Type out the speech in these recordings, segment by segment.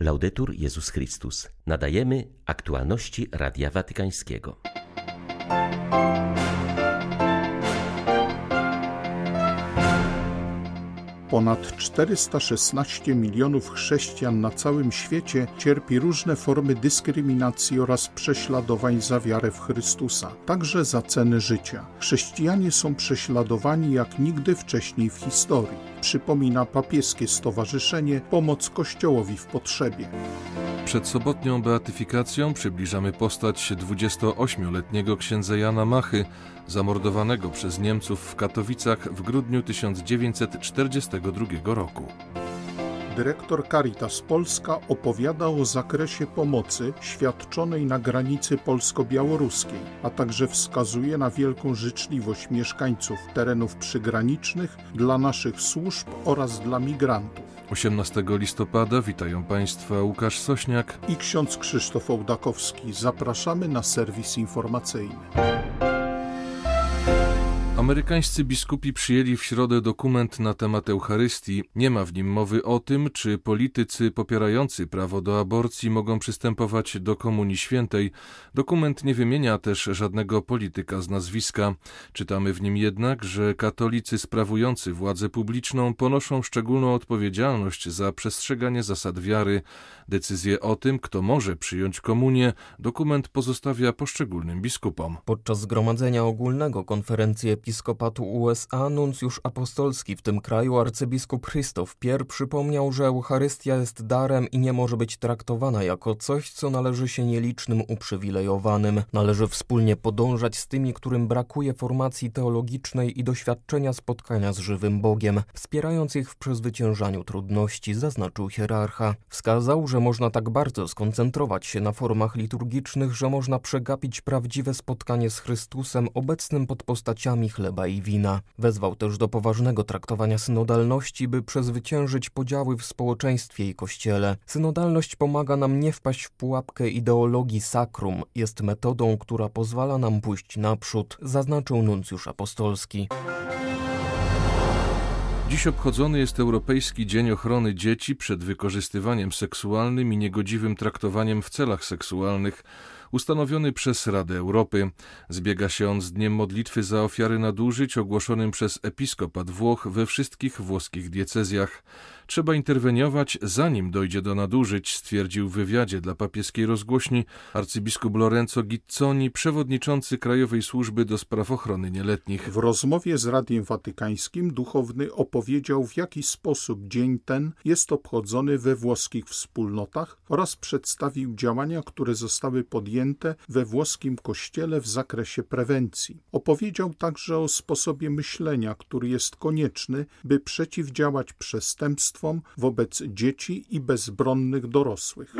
Laudetur Jezus Chrystus. Nadajemy aktualności Radia Watykańskiego. Ponad 416 milionów chrześcijan na całym świecie cierpi różne formy dyskryminacji oraz prześladowań za wiarę w Chrystusa, także za ceny życia. Chrześcijanie są prześladowani jak nigdy wcześniej w historii, przypomina papieskie stowarzyszenie Pomoc Kościołowi w Potrzebie. Przed sobotnią beatyfikacją przybliżamy postać 28-letniego księdza Jana Machy, zamordowanego przez Niemców w Katowicach w grudniu 1942 roku. Dyrektor Caritas Polska opowiada o zakresie pomocy świadczonej na granicy polsko-białoruskiej, a także wskazuje na wielką życzliwość mieszkańców terenów przygranicznych dla naszych służb oraz dla migrantów. 18 listopada witają Państwa Łukasz Sośniak i ksiądz Krzysztof Ołdakowski. Zapraszamy na serwis informacyjny. Amerykańscy biskupi przyjęli w środę dokument na temat Eucharystii. Nie ma w nim mowy o tym, czy politycy popierający prawo do aborcji mogą przystępować do Komunii Świętej. Dokument nie wymienia też żadnego polityka z nazwiska. Czytamy w nim jednak, że katolicy sprawujący władzę publiczną ponoszą szczególną odpowiedzialność za przestrzeganie zasad wiary. Decyzję o tym, kto może przyjąć komunię, dokument pozostawia poszczególnym biskupom. Podczas zgromadzenia ogólnego konferencji episkopatu USA nuncjusz apostolski w tym kraju arcybiskup Christoph Pier przypomniał, że Eucharystia jest darem i nie może być traktowana jako coś, co należy się nielicznym uprzywilejowanym. Należy wspólnie podążać z tymi, którym brakuje formacji teologicznej i doświadczenia spotkania z żywym Bogiem, wspierając ich w przezwyciężaniu trudności, zaznaczył hierarcha. Wskazał, że można tak bardzo skoncentrować się na formach liturgicznych, że można przegapić prawdziwe spotkanie z Chrystusem obecnym pod postaciami chleba i wina. Wezwał też do poważnego traktowania synodalności, by przezwyciężyć podziały w społeczeństwie i kościele. Synodalność pomaga nam nie wpaść w pułapkę ideologii sakrum, jest metodą, która pozwala nam pójść naprzód, zaznaczył nuncjusz apostolski. Dziś obchodzony jest Europejski Dzień Ochrony Dzieci przed wykorzystywaniem seksualnym i niegodziwym traktowaniem w celach seksualnych ustanowiony przez Radę Europy. Zbiega się on z Dniem Modlitwy za ofiary nadużyć ogłoszonym przez episkopat Włoch we wszystkich włoskich diecezjach. Trzeba interweniować, zanim dojdzie do nadużyć, stwierdził w wywiadzie dla papieskiej rozgłośni arcybiskup Lorenzo Gizzoni, przewodniczący Krajowej Służby do Spraw Ochrony Nieletnich. W rozmowie z Radiem Watykańskim duchowny opowiedział, w jaki sposób dzień ten jest obchodzony we włoskich wspólnotach oraz przedstawił działania, które zostały podjęte we włoskim kościele w zakresie prewencji. Opowiedział także o sposobie myślenia, który jest konieczny, by przeciwdziałać przestępstwom wobec dzieci i bezbronnych dorosłych.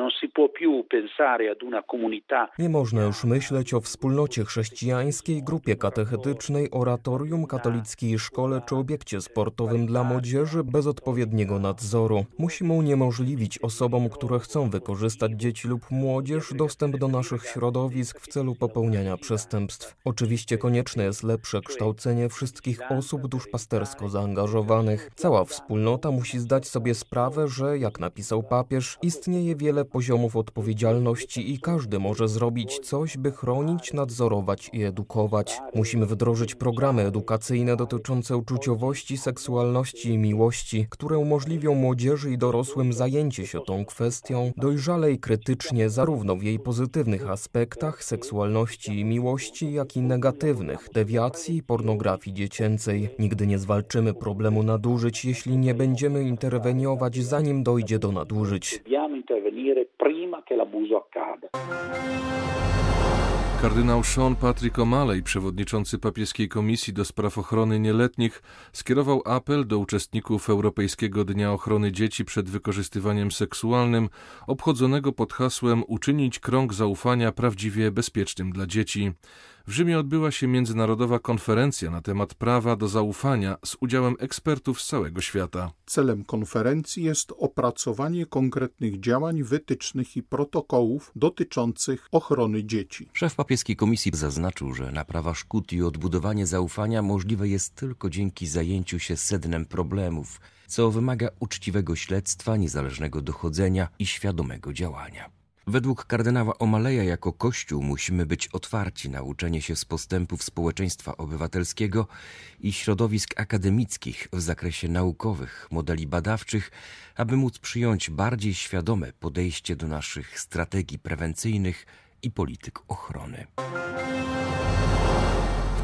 Nie można już myśleć o wspólnocie chrześcijańskiej, grupie katechetycznej, oratorium, katolickiej szkole czy obiekcie sportowym dla młodzieży bez odpowiedniego nadzoru. Musimy uniemożliwić osobom, które chcą wykorzystać dzieci lub młodzież, dostęp do naszych środowisk w celu popełniania przestępstw. Oczywiście konieczne jest lepsze kształcenie wszystkich osób duszpastersko zaangażowanych. Cała wspólnota musi zdać sobie sprawę, że, jak napisał papież, istnieje wiele poziomów odpowiedzialności i każdy może zrobić coś, by chronić, nadzorować i edukować. Musimy wdrożyć programy edukacyjne dotyczące uczuciowości, seksualności i miłości, które umożliwią młodzieży i dorosłym zajęcie się tą kwestią dojrzale i krytycznie, zarówno w jej pozytywnych aspektach seksualności i miłości, jak i negatywnych dewiacji i pornografii dziecięcej. Nigdy nie zwalczymy problemu nadużyć, jeśli nie będziemy interweniować, zanim dojdzie do nadużyć. Kardynał Sean Patrick O'Malley, przewodniczący papieskiej komisji do spraw ochrony nieletnich, skierował apel do uczestników Europejskiego Dnia Ochrony Dzieci przed wykorzystywaniem seksualnym, obchodzonego pod hasłem Uczynić krąg zaufania prawdziwie bezpiecznym dla dzieci. W Rzymie odbyła się międzynarodowa konferencja na temat prawa do zaufania z udziałem ekspertów z całego świata. Celem konferencji jest opracowanie konkretnych działań, wytycznych i protokołów dotyczących ochrony dzieci. Szef papieskiej komisji zaznaczył, że naprawa szkód i odbudowanie zaufania możliwe jest tylko dzięki zajęciu się sednem problemów, co wymaga uczciwego śledztwa, niezależnego dochodzenia i świadomego działania. Według kardynała Omaleja jako Kościół musimy być otwarci na uczenie się z postępów społeczeństwa obywatelskiego i środowisk akademickich w zakresie naukowych, modeli badawczych, aby móc przyjąć bardziej świadome podejście do naszych strategii prewencyjnych i polityk ochrony.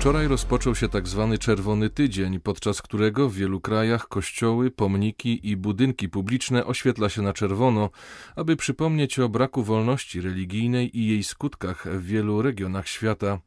Wczoraj rozpoczął się tak zwany Czerwony Tydzień, podczas którego w wielu krajach kościoły, pomniki i budynki publiczne oświetla się na czerwono, aby przypomnieć o braku wolności religijnej i jej skutkach w wielu regionach świata.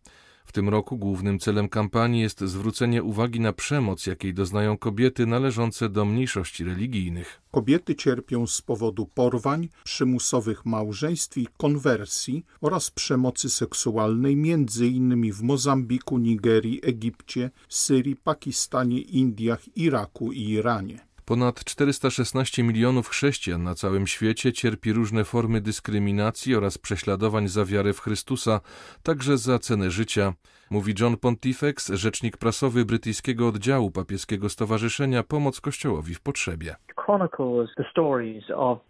W tym roku głównym celem kampanii jest zwrócenie uwagi na przemoc, jakiej doznają kobiety należące do mniejszości religijnych. Kobiety cierpią z powodu porwań, przymusowych małżeństw i konwersji oraz przemocy seksualnej m.in. w Mozambiku, Nigerii, Egipcie, Syrii, Pakistanie, Indiach, Iraku i Iranie. Ponad 416 milionów chrześcijan na całym świecie cierpi różne formy dyskryminacji oraz prześladowań za wiarę w Chrystusa, także za cenę życia, mówi John Pontifex, rzecznik prasowy brytyjskiego oddziału papieskiego stowarzyszenia Pomoc Kościołowi w Potrzebie.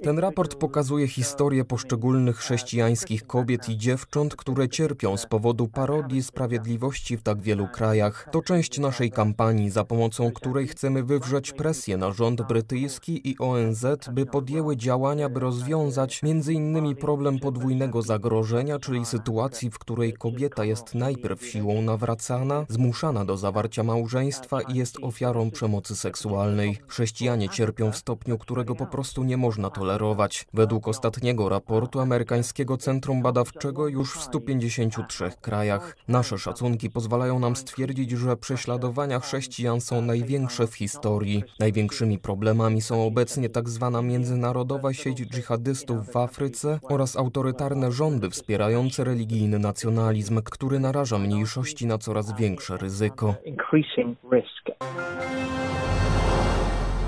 Ten raport pokazuje historię poszczególnych chrześcijańskich kobiet i dziewcząt, które cierpią z powodu parodii sprawiedliwości w tak wielu krajach. To część naszej kampanii, za pomocą której chcemy wywrzeć presję na rząd brytyjski i ONZ, by podjęły działania, by rozwiązać m.in. problem podwójnego zagrożenia, czyli sytuacji, w której kobieta jest najpierw siłą nawracana, zmuszana do zawarcia małżeństwa i jest ofiarą przemocy seksualnej. Chrześcijanie cierpią w stopniu, którego po prostu nie można tolerować. Według ostatniego raportu amerykańskiego Centrum Badawczego już w 153 krajach. Nasze szacunki pozwalają nam stwierdzić, że prześladowania chrześcijan są największe w historii. Największymi problemami są obecnie tak zwana międzynarodowa sieć dżihadystów w Afryce oraz autorytarne rządy wspierające religijny nacjonalizm, który naraża mniejszości na coraz większe ryzyko.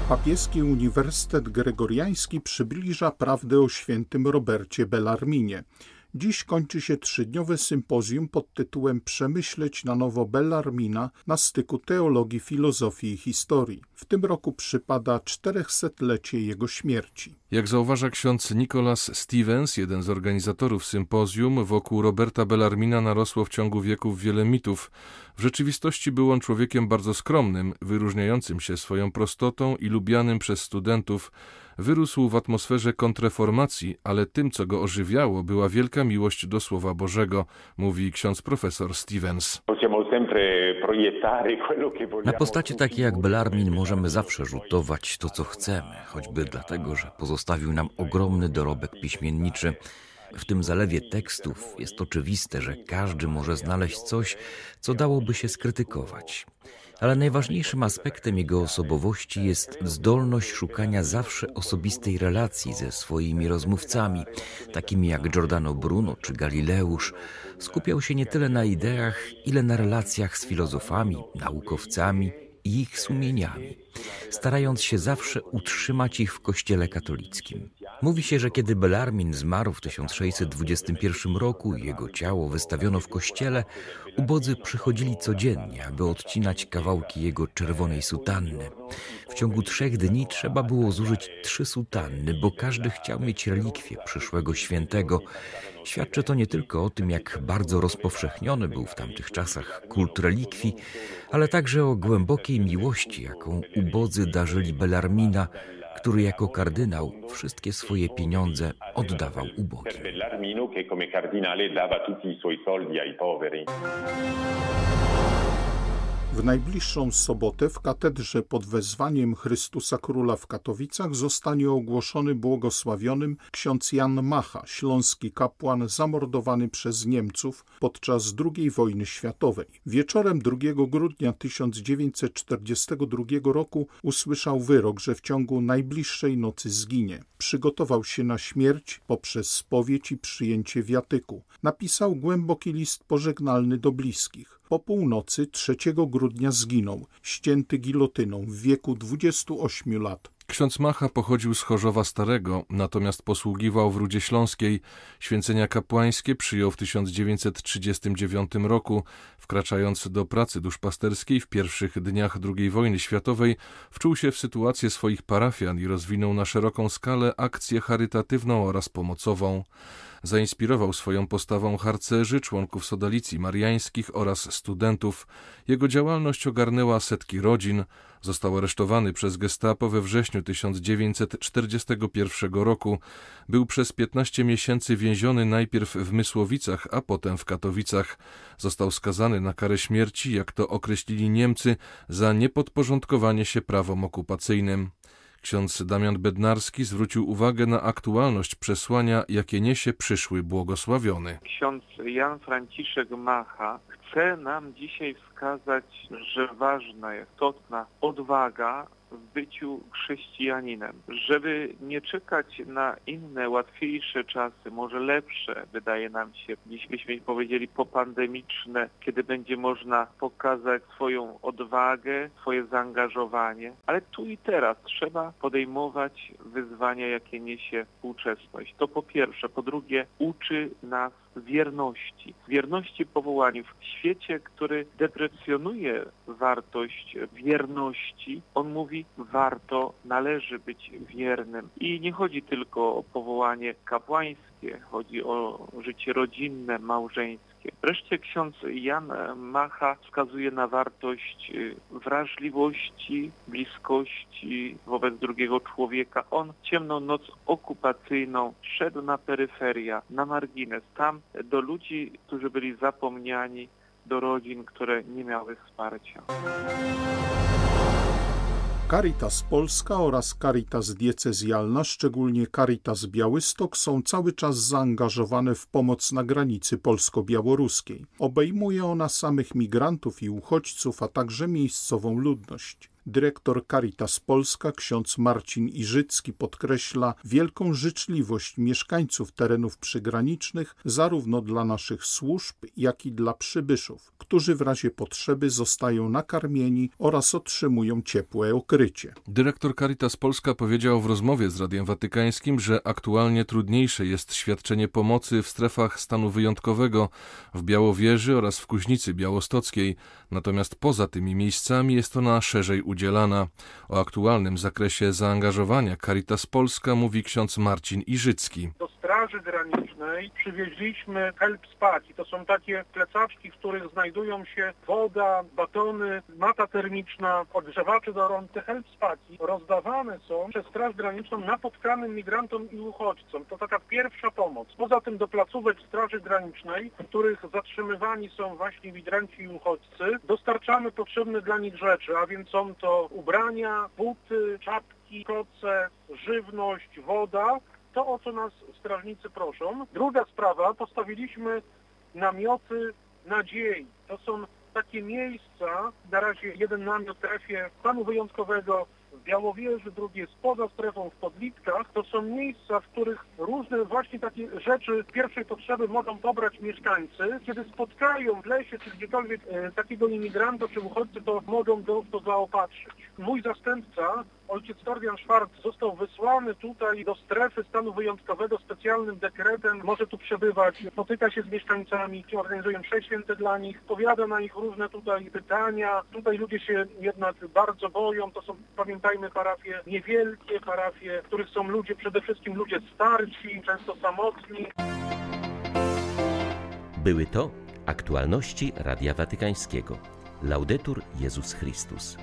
Papieski Uniwersytet Gregoriański przybliża prawdę o świętym Robercie Bellarminie. Dziś kończy się trzydniowe sympozjum pod tytułem Przemyśleć na nowo Bellarmina na styku teologii, filozofii i historii. W tym roku przypada 400-lecie jego śmierci. Jak zauważa ksiądz Nicholas Stevens, jeden z organizatorów sympozjum, wokół Roberta Bellarmina narosło w ciągu wieków wiele mitów. W rzeczywistości był on człowiekiem bardzo skromnym, wyróżniającym się swoją prostotą i lubianym przez studentów. Wyrósł w atmosferze kontreformacji, ale tym, co go ożywiało, była wielka miłość do Słowa Bożego, mówi ksiądz profesor Stevens. Na postacie takie jak Bellarmin możemy zawsze rzutować to, co chcemy, choćby dlatego, że pozostawił nam ogromny dorobek piśmienniczy. W tym zalewie tekstów jest oczywiste, że każdy może znaleźć coś, co dałoby się skrytykować. Ale najważniejszym aspektem jego osobowości jest zdolność szukania zawsze osobistej relacji ze swoimi rozmówcami, takimi jak Giordano Bruno czy Galileusz. Skupiał się nie tyle na ideach, ile na relacjach z filozofami, naukowcami i ich sumieniami, starając się zawsze utrzymać ich w Kościele katolickim. Mówi się, że kiedy Bellarmin zmarł w 1621 roku i jego ciało wystawiono w kościele, ubodzy przychodzili codziennie, aby odcinać kawałki jego czerwonej sutanny. W ciągu trzech dni trzeba było zużyć trzy sutanny, bo każdy chciał mieć relikwię przyszłego świętego. Świadczy to nie tylko o tym, jak bardzo rozpowszechniony był w tamtych czasach kult relikwii, ale także o głębokiej miłości, jaką ubodzy darzyli Bellarmina, który jako kardynał wszystkie swoje pieniądze oddawał ubogim. W najbliższą sobotę w katedrze pod wezwaniem Chrystusa Króla w Katowicach zostanie ogłoszony błogosławionym ksiądz Jan Macha, śląski kapłan zamordowany przez Niemców podczas II wojny światowej. Wieczorem 2 grudnia 1942 roku usłyszał wyrok, że w ciągu najbliższej nocy zginie. Przygotował się na śmierć poprzez spowiedź i przyjęcie wiatyku. Napisał głęboki list pożegnalny do bliskich. Po północy 3 grudnia zginął, ścięty gilotyną w wieku 28 lat. Ksiądz Macha pochodził z Chorzowa Starego, natomiast posługiwał w Rudzie Śląskiej. Święcenia kapłańskie przyjął w 1939 roku. Wkraczając do pracy duszpasterskiej w pierwszych dniach II wojny światowej, wczuł się w sytuację swoich parafian i rozwinął na szeroką skalę akcję charytatywną oraz pomocową. Zainspirował swoją postawą harcerzy, członków sodalicji mariańskich oraz studentów. Jego działalność ogarnęła setki rodzin. Został aresztowany przez gestapo we wrześniu 1941 roku. Był przez 15 miesięcy więziony najpierw w Mysłowicach, a potem w Katowicach. Został skazany na karę śmierci, jak to określili Niemcy, za niepodporządkowanie się prawom okupacyjnym. Ksiądz Damian Bednarski zwrócił uwagę na aktualność przesłania, jakie niesie przyszły błogosławiony. Ksiądz Jan Franciszek Macha chce nam dzisiaj wskazać, że ważna jest istotna odwaga w byciu chrześcijaninem, żeby nie czekać na inne, łatwiejsze czasy, może lepsze, wydaje nam się, dziś byśmy powiedzieli popandemiczne, kiedy będzie można pokazać swoją odwagę, swoje zaangażowanie, ale tu i teraz trzeba podejmować wyzwania, jakie niesie współczesność. To po pierwsze. Po drugie, uczy nas wierności. Wierności powołaniu. W świecie, który deprecjonuje wartość wierności, on mówi warto, należy być wiernym. I nie chodzi tylko o powołanie kapłańskie, chodzi o życie rodzinne, małżeńskie. Wreszcie ksiądz Jan Macha wskazuje na wartość y, wrażliwości, bliskości wobec drugiego człowieka. On ciemną noc okupacyjną szedł na peryferia, na margines, tam do ludzi, którzy byli zapomniani, do rodzin, które nie miały wsparcia. Caritas Polska oraz Caritas Diecezjalna, szczególnie Caritas Białystok, są cały czas zaangażowane w pomoc na granicy polsko-białoruskiej. Obejmuje ona samych migrantów i uchodźców, a także miejscową ludność. Dyrektor Caritas Polska ksiądz Marcin Iżycki podkreśla wielką życzliwość mieszkańców terenów przygranicznych zarówno dla naszych służb, jak i dla przybyszów, którzy w razie potrzeby zostają nakarmieni oraz otrzymują ciepłe okrycie. Dyrektor Caritas Polska powiedział w rozmowie z Radiem Watykańskim, że aktualnie trudniejsze jest świadczenie pomocy w strefach stanu wyjątkowego w Białowieży oraz w Kuźnicy Białostockiej, natomiast poza tymi miejscami jest ona szerzej udzielona udzielana. O aktualnym zakresie zaangażowania Caritas Polska mówi ksiądz Marcin Iżycki. Straży Granicznej przywieźliśmy help spaki. To są takie plecaczki, w których znajdują się woda, batony, mata termiczna, odgrzewacze do rąk. Te help spaki rozdawane są przez Straż Graniczną napotkanym migrantom i uchodźcom. To taka pierwsza pomoc. Poza tym do placówek Straży Granicznej, w których zatrzymywani są właśnie migranci i uchodźcy, dostarczamy potrzebne dla nich rzeczy, a więc są to ubrania, buty, czapki, koce, żywność, woda, to o co nas strażnicy proszą. Druga sprawa, postawiliśmy namioty nadziei. To są takie miejsca, na razie jeden namiot w strefie stanu wyjątkowego w Białowieży, drugie spoza strefą w Podlitkach. To są miejsca, w których różne właśnie takie rzeczy pierwszej potrzeby mogą pobrać mieszkańcy. Kiedy spotkają w lesie czy gdziekolwiek e, takiego imigranta czy uchodźcy, to mogą go to zaopatrzyć. Mój zastępca ojciec Torbian Szwarc został wysłany tutaj do strefy stanu wyjątkowego specjalnym dekretem. Może tu przebywać, spotyka się z mieszkańcami, organizują msze święte dla nich, powiada na ich różne tutaj pytania. Tutaj ludzie się jednak bardzo boją. To są, pamiętajmy, parafie niewielkie, parafie, w których są ludzie, przede wszystkim ludzie starsi, często samotni. Były to aktualności Radia Watykańskiego. Laudetur Jezus Chrystus.